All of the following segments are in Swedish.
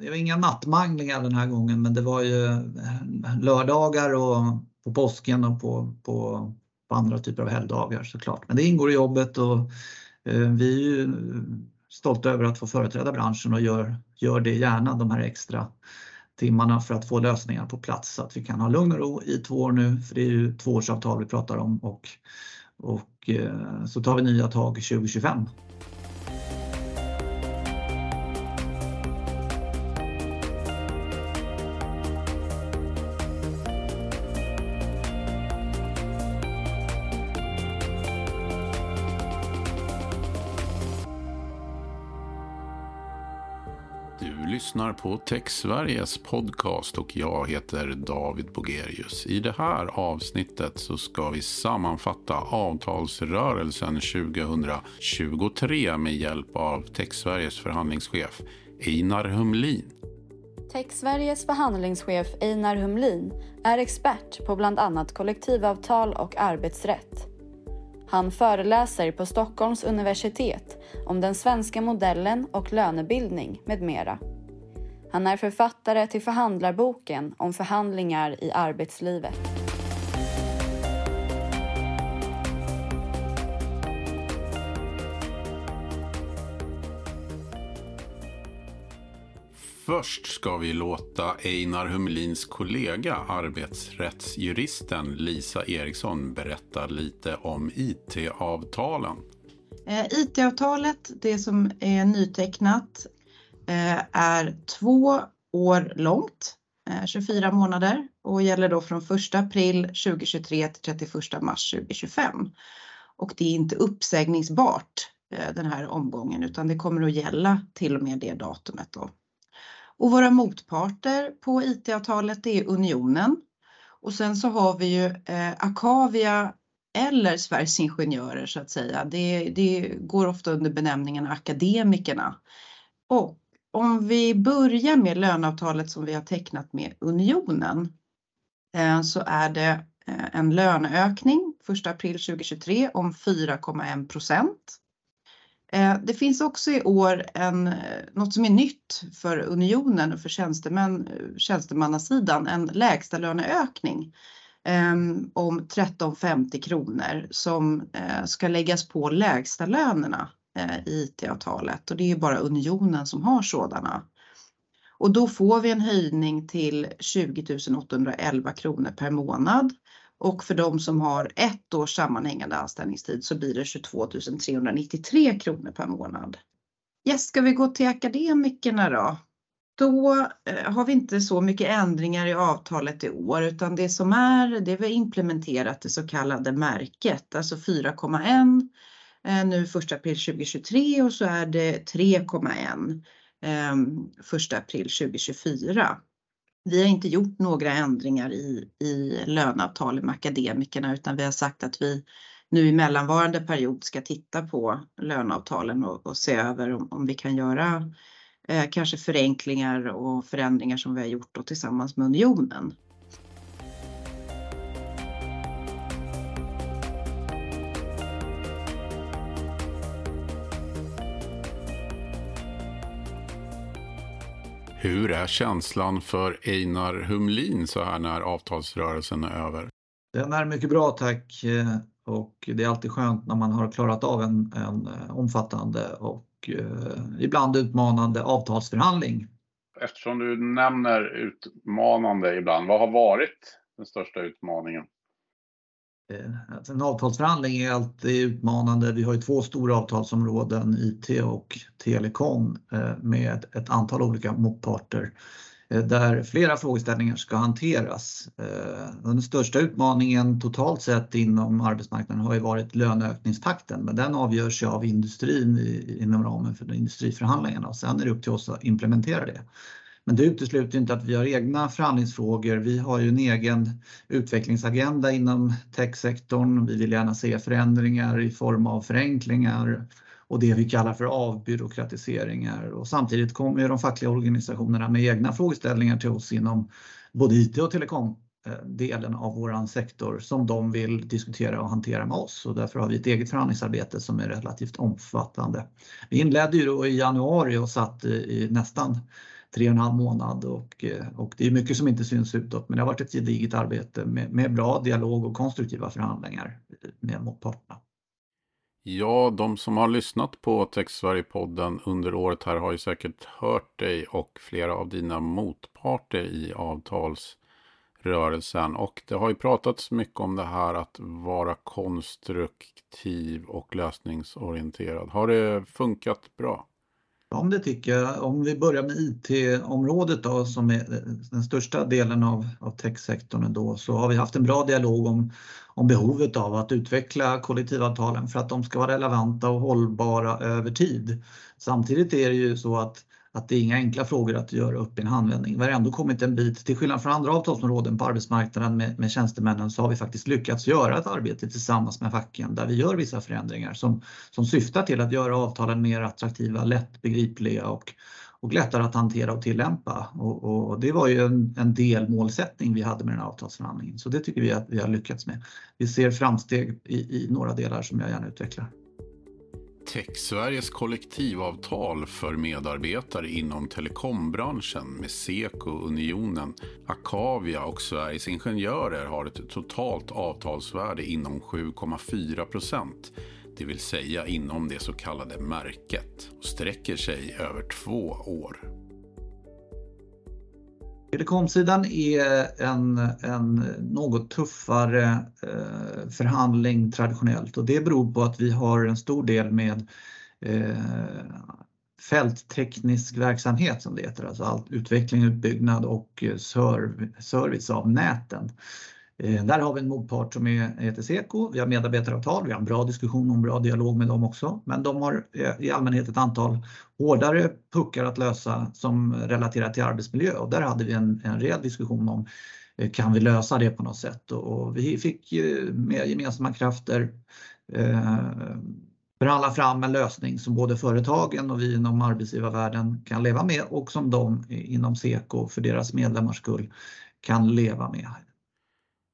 det var inga nattmanglingar den här gången men det var ju eh, lördagar och på påsken och på, på, på andra typer av helgdagar såklart. Men det ingår i jobbet och eh, vi är ju eh, stolta över att få företräda branschen och gör, gör det gärna de här extra timmarna för att få lösningar på plats så att vi kan ha lugn och ro i två år nu, för det är ju tvåårsavtal vi pratar om och, och så tar vi nya tag 2025. Lyssnar på TechSveriges podcast och jag heter David Bogerius. I det här avsnittet så ska vi sammanfatta avtalsrörelsen 2023 med hjälp av TechSveriges förhandlingschef Einar Humlin. TechSveriges förhandlingschef Einar Humlin är expert på bland annat kollektivavtal och arbetsrätt. Han föreläser på Stockholms universitet om den svenska modellen och lönebildning med mera. Han är författare till förhandlarboken om förhandlingar i arbetslivet. Först ska vi låta Einar Humlins kollega, arbetsrättsjuristen Lisa Eriksson, berätta lite om IT-avtalen. Eh, IT-avtalet, det som är nytecknat, Eh, är två år långt, eh, 24 månader och gäller då från 1 april 2023 till 31 mars 2025. Och det är inte uppsägningsbart eh, den här omgången utan det kommer att gälla till och med det datumet då. Och våra motparter på IT-avtalet är Unionen och sen så har vi ju Akavia eller Sveriges Ingenjörer så att säga. Det, det går ofta under benämningen akademikerna. Och om vi börjar med löneavtalet som vi har tecknat med Unionen eh, så är det eh, en löneökning 1 april 2023 om 4,1 procent. Eh, det finns också i år en, något som är nytt för Unionen och för tjänstemän, tjänstemannasidan, en lägsta löneökning om 13,50 kronor som ska läggas på lägsta lönerna Eh, IT-avtalet och det är bara unionen som har sådana. Och då får vi en höjning till 20 811 kronor per månad och för de som har ett års sammanhängande anställningstid så blir det 22 393 kronor per månad. Yes, ska vi gå till akademikerna då? Då eh, har vi inte så mycket ändringar i avtalet i år utan det som är, det vi har implementerat det så kallade märket, alltså 4,1 Eh, nu 1 april 2023 och så är det 3,1 1 ehm, april 2024. Vi har inte gjort några ändringar i, i löneavtalen med akademikerna utan vi har sagt att vi nu i mellanvarande period ska titta på löneavtalen och, och se över om, om, vi kan göra eh, kanske förenklingar och förändringar som vi har gjort då tillsammans med Unionen. Hur är känslan för Einar Humlin så här när avtalsrörelsen är över? Den är mycket bra tack och det är alltid skönt när man har klarat av en, en omfattande och eh, ibland utmanande avtalsförhandling. Eftersom du nämner utmanande ibland, vad har varit den största utmaningen? Eh, alltså en avtalsförhandling är alltid utmanande. Vi har ju två stora avtalsområden, IT och telekom eh, med ett antal olika motparter eh, där flera frågeställningar ska hanteras. Den största utmaningen totalt sett inom arbetsmarknaden har ju varit löneökningstakten, men den avgörs ju av industrin inom ramen för industriförhandlingarna och sen är det upp till oss att implementera det. Men det utesluter inte att vi har egna förhandlingsfrågor. Vi har ju en egen utvecklingsagenda inom techsektorn. Vi vill gärna se förändringar i form av förenklingar och det vi kallar för avbyråkratiseringar. Och samtidigt kommer ju de fackliga organisationerna med egna frågeställningar till oss inom både IT och telekom delen av våran sektor som de vill diskutera och hantera med oss och därför har vi ett eget förhandlingsarbete som är relativt omfattande. Vi inledde ju då i januari och satt i nästan tre och en halv månad och, eh, och det är mycket som inte syns utåt men det har varit ett gediget arbete med, med bra dialog och konstruktiva förhandlingar eh, med motparterna. Ja, de som har lyssnat på Tech Sverige-podden under året här har ju säkert hört dig och flera av dina motparter i avtalsrörelsen. Och det har ju pratats mycket om det här att vara konstruktiv och lösningsorienterad. Har det funkat bra? Ja, det tycker jag. Om vi börjar med IT-området då, som är den största delen av, av techsektorn då, så har vi haft en bra dialog om, om behovet av att utveckla kollektivavtalen för att de ska vara relevanta och hållbara över tid. Samtidigt är det ju så att att det är inga enkla frågor att göra upp i en handvändning. Vi har ändå kommit en bit, till skillnad från andra avtalsområden på arbetsmarknaden med, med tjänstemännen så har vi faktiskt lyckats göra ett arbete tillsammans med facken där vi gör vissa förändringar som, som syftar till att göra avtalen mer attraktiva, lättbegripliga och, och lättare att hantera och tillämpa. Och, och det var ju en, en delmålsättning vi hade med den här avtalsförhandlingen. Så det tycker vi att vi har lyckats med. Vi ser framsteg i, i några delar som jag gärna utvecklar. Tech-Sveriges kollektivavtal för medarbetare inom telekombranschen med Seko, Unionen, Akavia och Sveriges Ingenjörer har ett totalt avtalsvärde inom 7,4 procent. Det vill säga inom det så kallade märket och sträcker sig över två år. Telekomsidan är en, en något tuffare eh, förhandling traditionellt och det beror på att vi har en stor del med eh, fältteknisk verksamhet som det heter, alltså allt utveckling, utbyggnad och eh, service av näten. Eh, där har vi en motpart som heter Seko. Vi har medarbetaravtal, vi har en bra diskussion och en bra dialog med dem också. Men de har eh, i allmänhet ett antal hårdare puckar att lösa som relaterar till arbetsmiljö och där hade vi en, en rejäl diskussion om eh, kan vi lösa det på något sätt och vi fick med gemensamma krafter eh, förhandla fram en lösning som både företagen och vi inom arbetsgivarvärlden kan leva med och som de inom Seko för deras medlemmars skull kan leva med.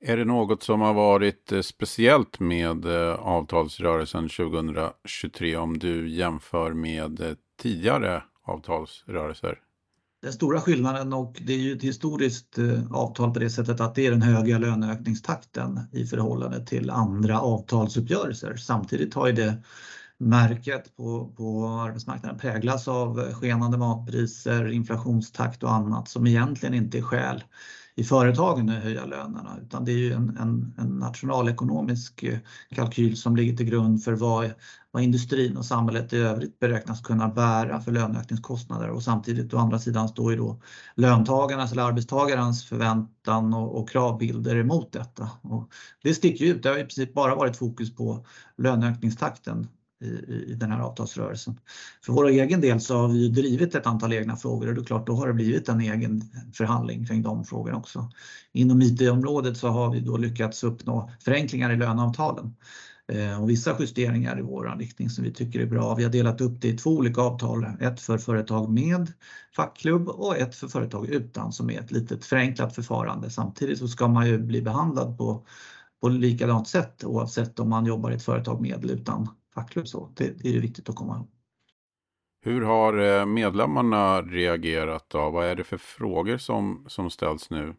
Är det något som har varit eh, speciellt med eh, avtalsrörelsen 2023 om du jämför med eh, tidigare avtalsrörelser? Den stora skillnaden och det är ju ett historiskt avtal på det sättet att det är den höga löneökningstakten i förhållande till andra avtalsuppgörelser. Samtidigt har ju det märket på, på arbetsmarknaden präglas av skenande matpriser, inflationstakt och annat som egentligen inte är skäl i företagen att höja lönerna utan det är ju en, en, en, nationalekonomisk eh, kalkyl som ligger till grund för vad, vad industrin och samhället i övrigt beräknas kunna bära för löneökningskostnader och samtidigt å andra sidan står ju då löntagarnas eller arbetstagarens förväntan och, och kravbilder emot detta. Och det sticker ut, det har i princip bara varit fokus på löneökningstakten i, i den här avtalsrörelsen. För vår egen del så har vi drivit ett antal egna frågor och det är klart då har det blivit en egen förhandling kring de frågorna också. Inom IT-området så har vi då lyckats uppnå förenklingar i löneavtalen eh, och vissa justeringar i vår riktning som vi tycker är bra. Vi har delat upp det i två olika avtal, ett för företag med fackklubb och ett för företag utan som är ett litet förenklat förfarande. Samtidigt så ska man ju bli behandlad på, på likadant sätt oavsett om man jobbar i ett företag med eller utan fackklubb. Så det, det är viktigt att komma ihåg. Hur har eh, medlemmarna reagerat då? Vad är det för frågor som, som ställs nu?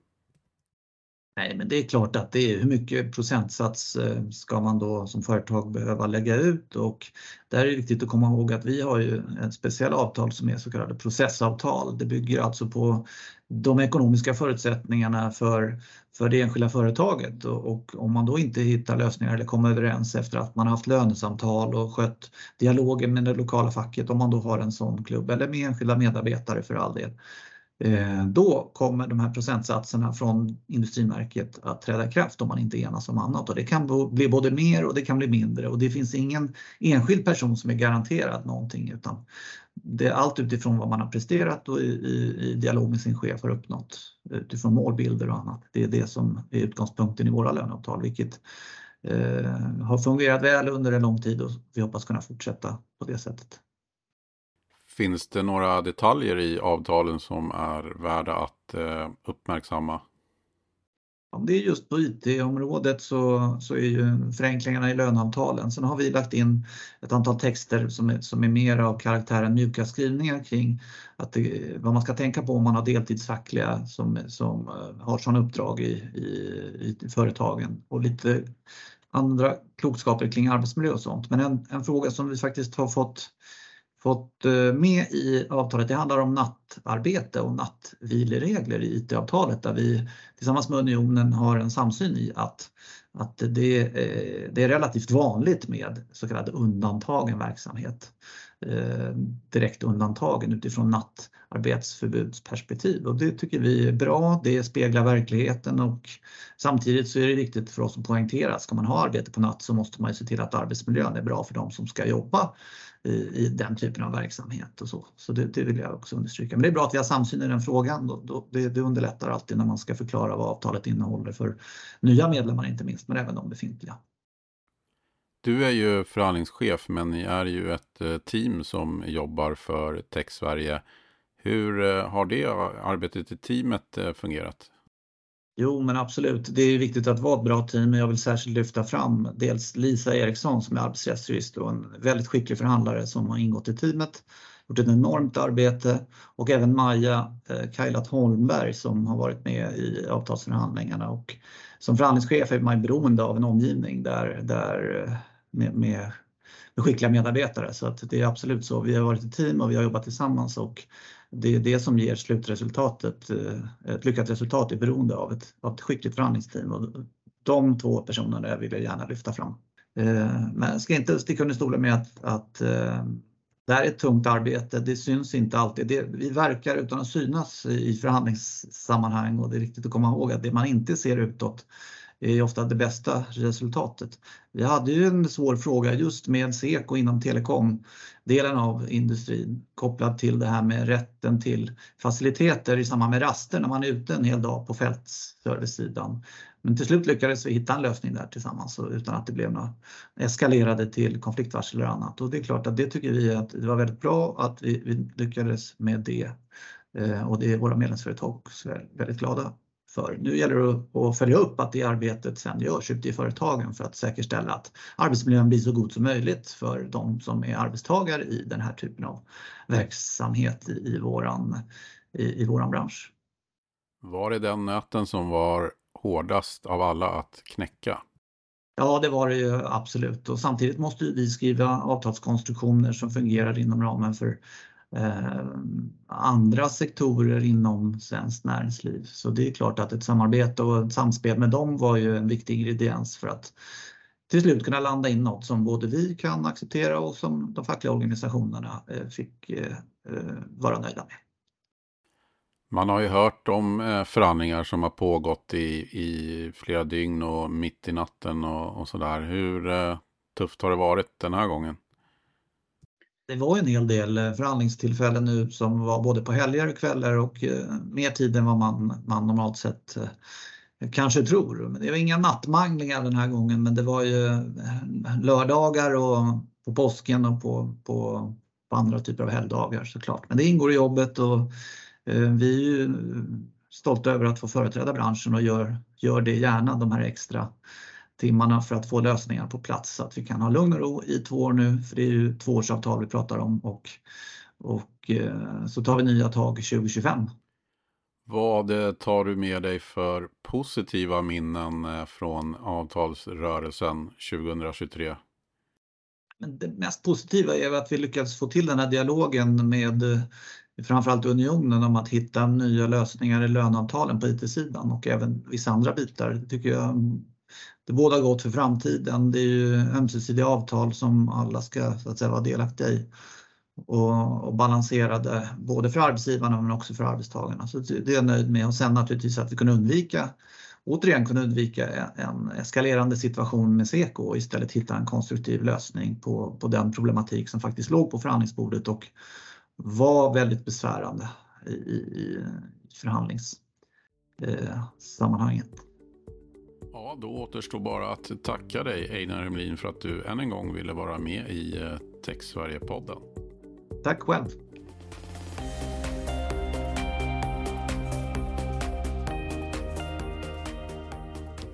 Nej, men det är klart att det är hur mycket procentsats eh, ska man då som företag behöva lägga ut och där är det viktigt att komma ihåg att vi har ju ett speciellt avtal som är så kallade processavtal. Det bygger alltså på de ekonomiska förutsättningarna för, för det enskilda företaget. Och, och, om man då inte hittar lösningar eller kommer överens efter att man har haft lönesamtal och skött dialogen med det lokala facket om man då har en sån klubb eller med enskilda medarbetare för all del Eh, Eh, då kommer de här procentsatserna från Industrimärket att träda i kraft om man inte enas om annat och det kan bli både mer och det kan bli mindre och det finns ingen enskild person som är garanterad någonting utan det är allt utifrån vad man har presterat och i, i, i dialog med sin chef har uppnått utifrån målbilder och annat. Det är det som är utgångspunkten i våra löneavtal vilket eh, har fungerat väl under en lång tid och vi hoppas kunna fortsätta på det sättet. Finns det några detaljer i avtalen som är värda att eh, uppmärksamma? Om det är just på IT-området så, så är ju förenklingarna i löneavtalen. Sen har vi lagt in ett antal texter som är, som är mer av karaktären mjuka skrivningar kring att det, vad man ska tänka på om man har deltidsfackliga som, som eh, har sådana uppdrag i, i, i företagen och lite andra klokskaper kring arbetsmiljö och sånt. Men en, en fråga som vi faktiskt har fått fått eh, med i avtalet. Det handlar om nattarbete och nattvileregler i IT-avtalet där vi tillsammans med Unionen har en samsyn i att, att det, eh, det är relativt vanligt med så kallad undantagen verksamhet. Eh, direkt undantagen utifrån nattarbetsförbudsperspektiv och det tycker vi är bra. Det speglar verkligheten och samtidigt så är det viktigt för oss att poängtera att ska man ha arbete på natt så måste man ju se till att arbetsmiljön är bra för de som ska jobba i, i den typen av verksamhet och så. Så det, det, vill jag också understryka. Men det är bra att vi har samsyn i den frågan. Då, då, det, det underlättar alltid när man ska förklara vad avtalet innehåller för nya medlemmar inte minst, men även de befintliga. Du är ju förhandlingschef men ni är ju ett eh, team som jobbar för Tech Sverige. Hur eh, har det arbetet i teamet eh, fungerat? Jo men absolut, det är viktigt att vara ett bra team men jag vill särskilt lyfta fram dels Lisa Eriksson som är arbetsrättsjurist och en väldigt skicklig förhandlare som har ingått i teamet, gjort ett enormt arbete och även Maja eh, Kailat Holmberg som har varit med i avtalsförhandlingarna och som förhandlingschef är man beroende av en omgivning där, där eh, med, med, med skickliga medarbetare så att det är absolut så. Vi har varit ett team och vi har jobbat tillsammans och det är det som ger slutresultatet. Eh, ett lyckat resultat är beroende av ett, av ett skickligt förhandlingsteam och de två personerna vill jag gärna lyfta fram. Eh, men jag ska inte sticka under stolen med att, att det här är ett tungt arbete. Det syns inte alltid. Det, vi verkar utan att synas i förhandlingssammanhang och det är viktigt att komma ihåg att det man inte ser utåt är ofta det bästa resultatet. Vi hade ju en svår fråga just med Seko inom telekomdelen av industrin kopplat till det här med rätten till faciliteter i samband med raster när man är ute en hel dag på fältservicesidan. Men till slut lyckades vi hitta en lösning där tillsammans utan att det blev några eskalerade till konfliktvarsel eller annat. Och det är klart att det tycker vi att det var väldigt bra att vi, vi lyckades med det. Eh, och det är våra medlemsföretag också väldigt glada för. Nu gäller det att följa upp att det arbetet sen görs ute i företagen för att säkerställa att arbetsmiljön blir så god som möjligt för de som är arbetstagare i den här typen av verksamhet i, i, våran, i, i våran bransch. Var det den nöten som var hårdast av alla att knäcka? Ja, det var det ju absolut och samtidigt måste vi skriva avtalskonstruktioner som fungerar inom ramen för eh, andra sektorer inom svenskt näringsliv. Så det är klart att ett samarbete och ett samspel med dem var ju en viktig ingrediens för att till slut kunna landa in något som både vi kan acceptera och som de fackliga organisationerna eh, fick eh, eh, vara nöjda med. Man har ju hört om eh, förhandlingar som har pågått i, i flera dygn och mitt i natten och, och sådär. Hur eh, tufft har det varit den här gången? Det var en hel del eh, förhandlingstillfällen nu som var både på helger och kvällar och mer tid än vad man, man normalt sett kanske tror. Men det var inga nattmanglingar den här gången men det var ju lördagar och på påsken och på, på, på andra typer av helgdagar såklart. Men det ingår i jobbet och vi är stolta över att få företräda branschen och gör, gör det gärna de här extra timmarna för att få lösningar på plats så att vi kan ha lugn och ro i två år nu, för det är ju tvåårsavtal vi pratar om och, och eh, så tar vi nya tag 2025. Vad eh, tar du med dig för positiva minnen från avtalsrörelsen 2023? det mest positiva är att vi lyckats få till den här dialogen med framförallt unionen om att hitta nya lösningar i löneavtalen på IT-sidan och även vissa andra bitar. Det tycker jag det båda gott för framtiden. Det är ju ömsesidiga avtal som alla ska så att säga, vara delaktiga i och, och balanserade både för arbetsgivarna men också för arbetstagarna. Så det är jag nöjd med och sen naturligtvis att vi kunde undvika återigen kunna undvika en eskalerande situation med Seko och istället hitta en konstruktiv lösning på, på den problematik som faktiskt låg på förhandlingsbordet och var väldigt besvärande i, i förhandlingssammanhanget. Eh, ja, då återstår bara att tacka dig Einar Hemlin för att du än en gång ville vara med i eh, Tech Sverige-podden. Tack själv.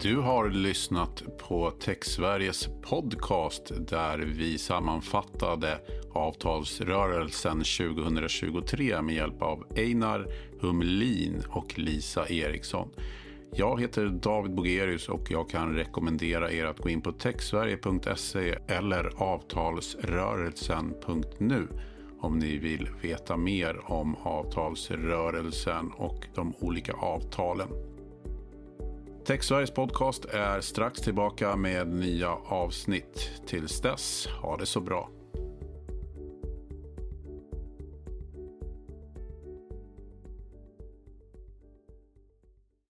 Du har lyssnat på TechSveriges podcast där vi sammanfattade avtalsrörelsen 2023 med hjälp av Einar Humlin och Lisa Eriksson. Jag heter David Bogerius och jag kan rekommendera er att gå in på techsverige.se eller avtalsrörelsen.nu om ni vill veta mer om avtalsrörelsen och de olika avtalen. TechSveriges podcast är strax tillbaka med nya avsnitt. Tills dess, ha det så bra.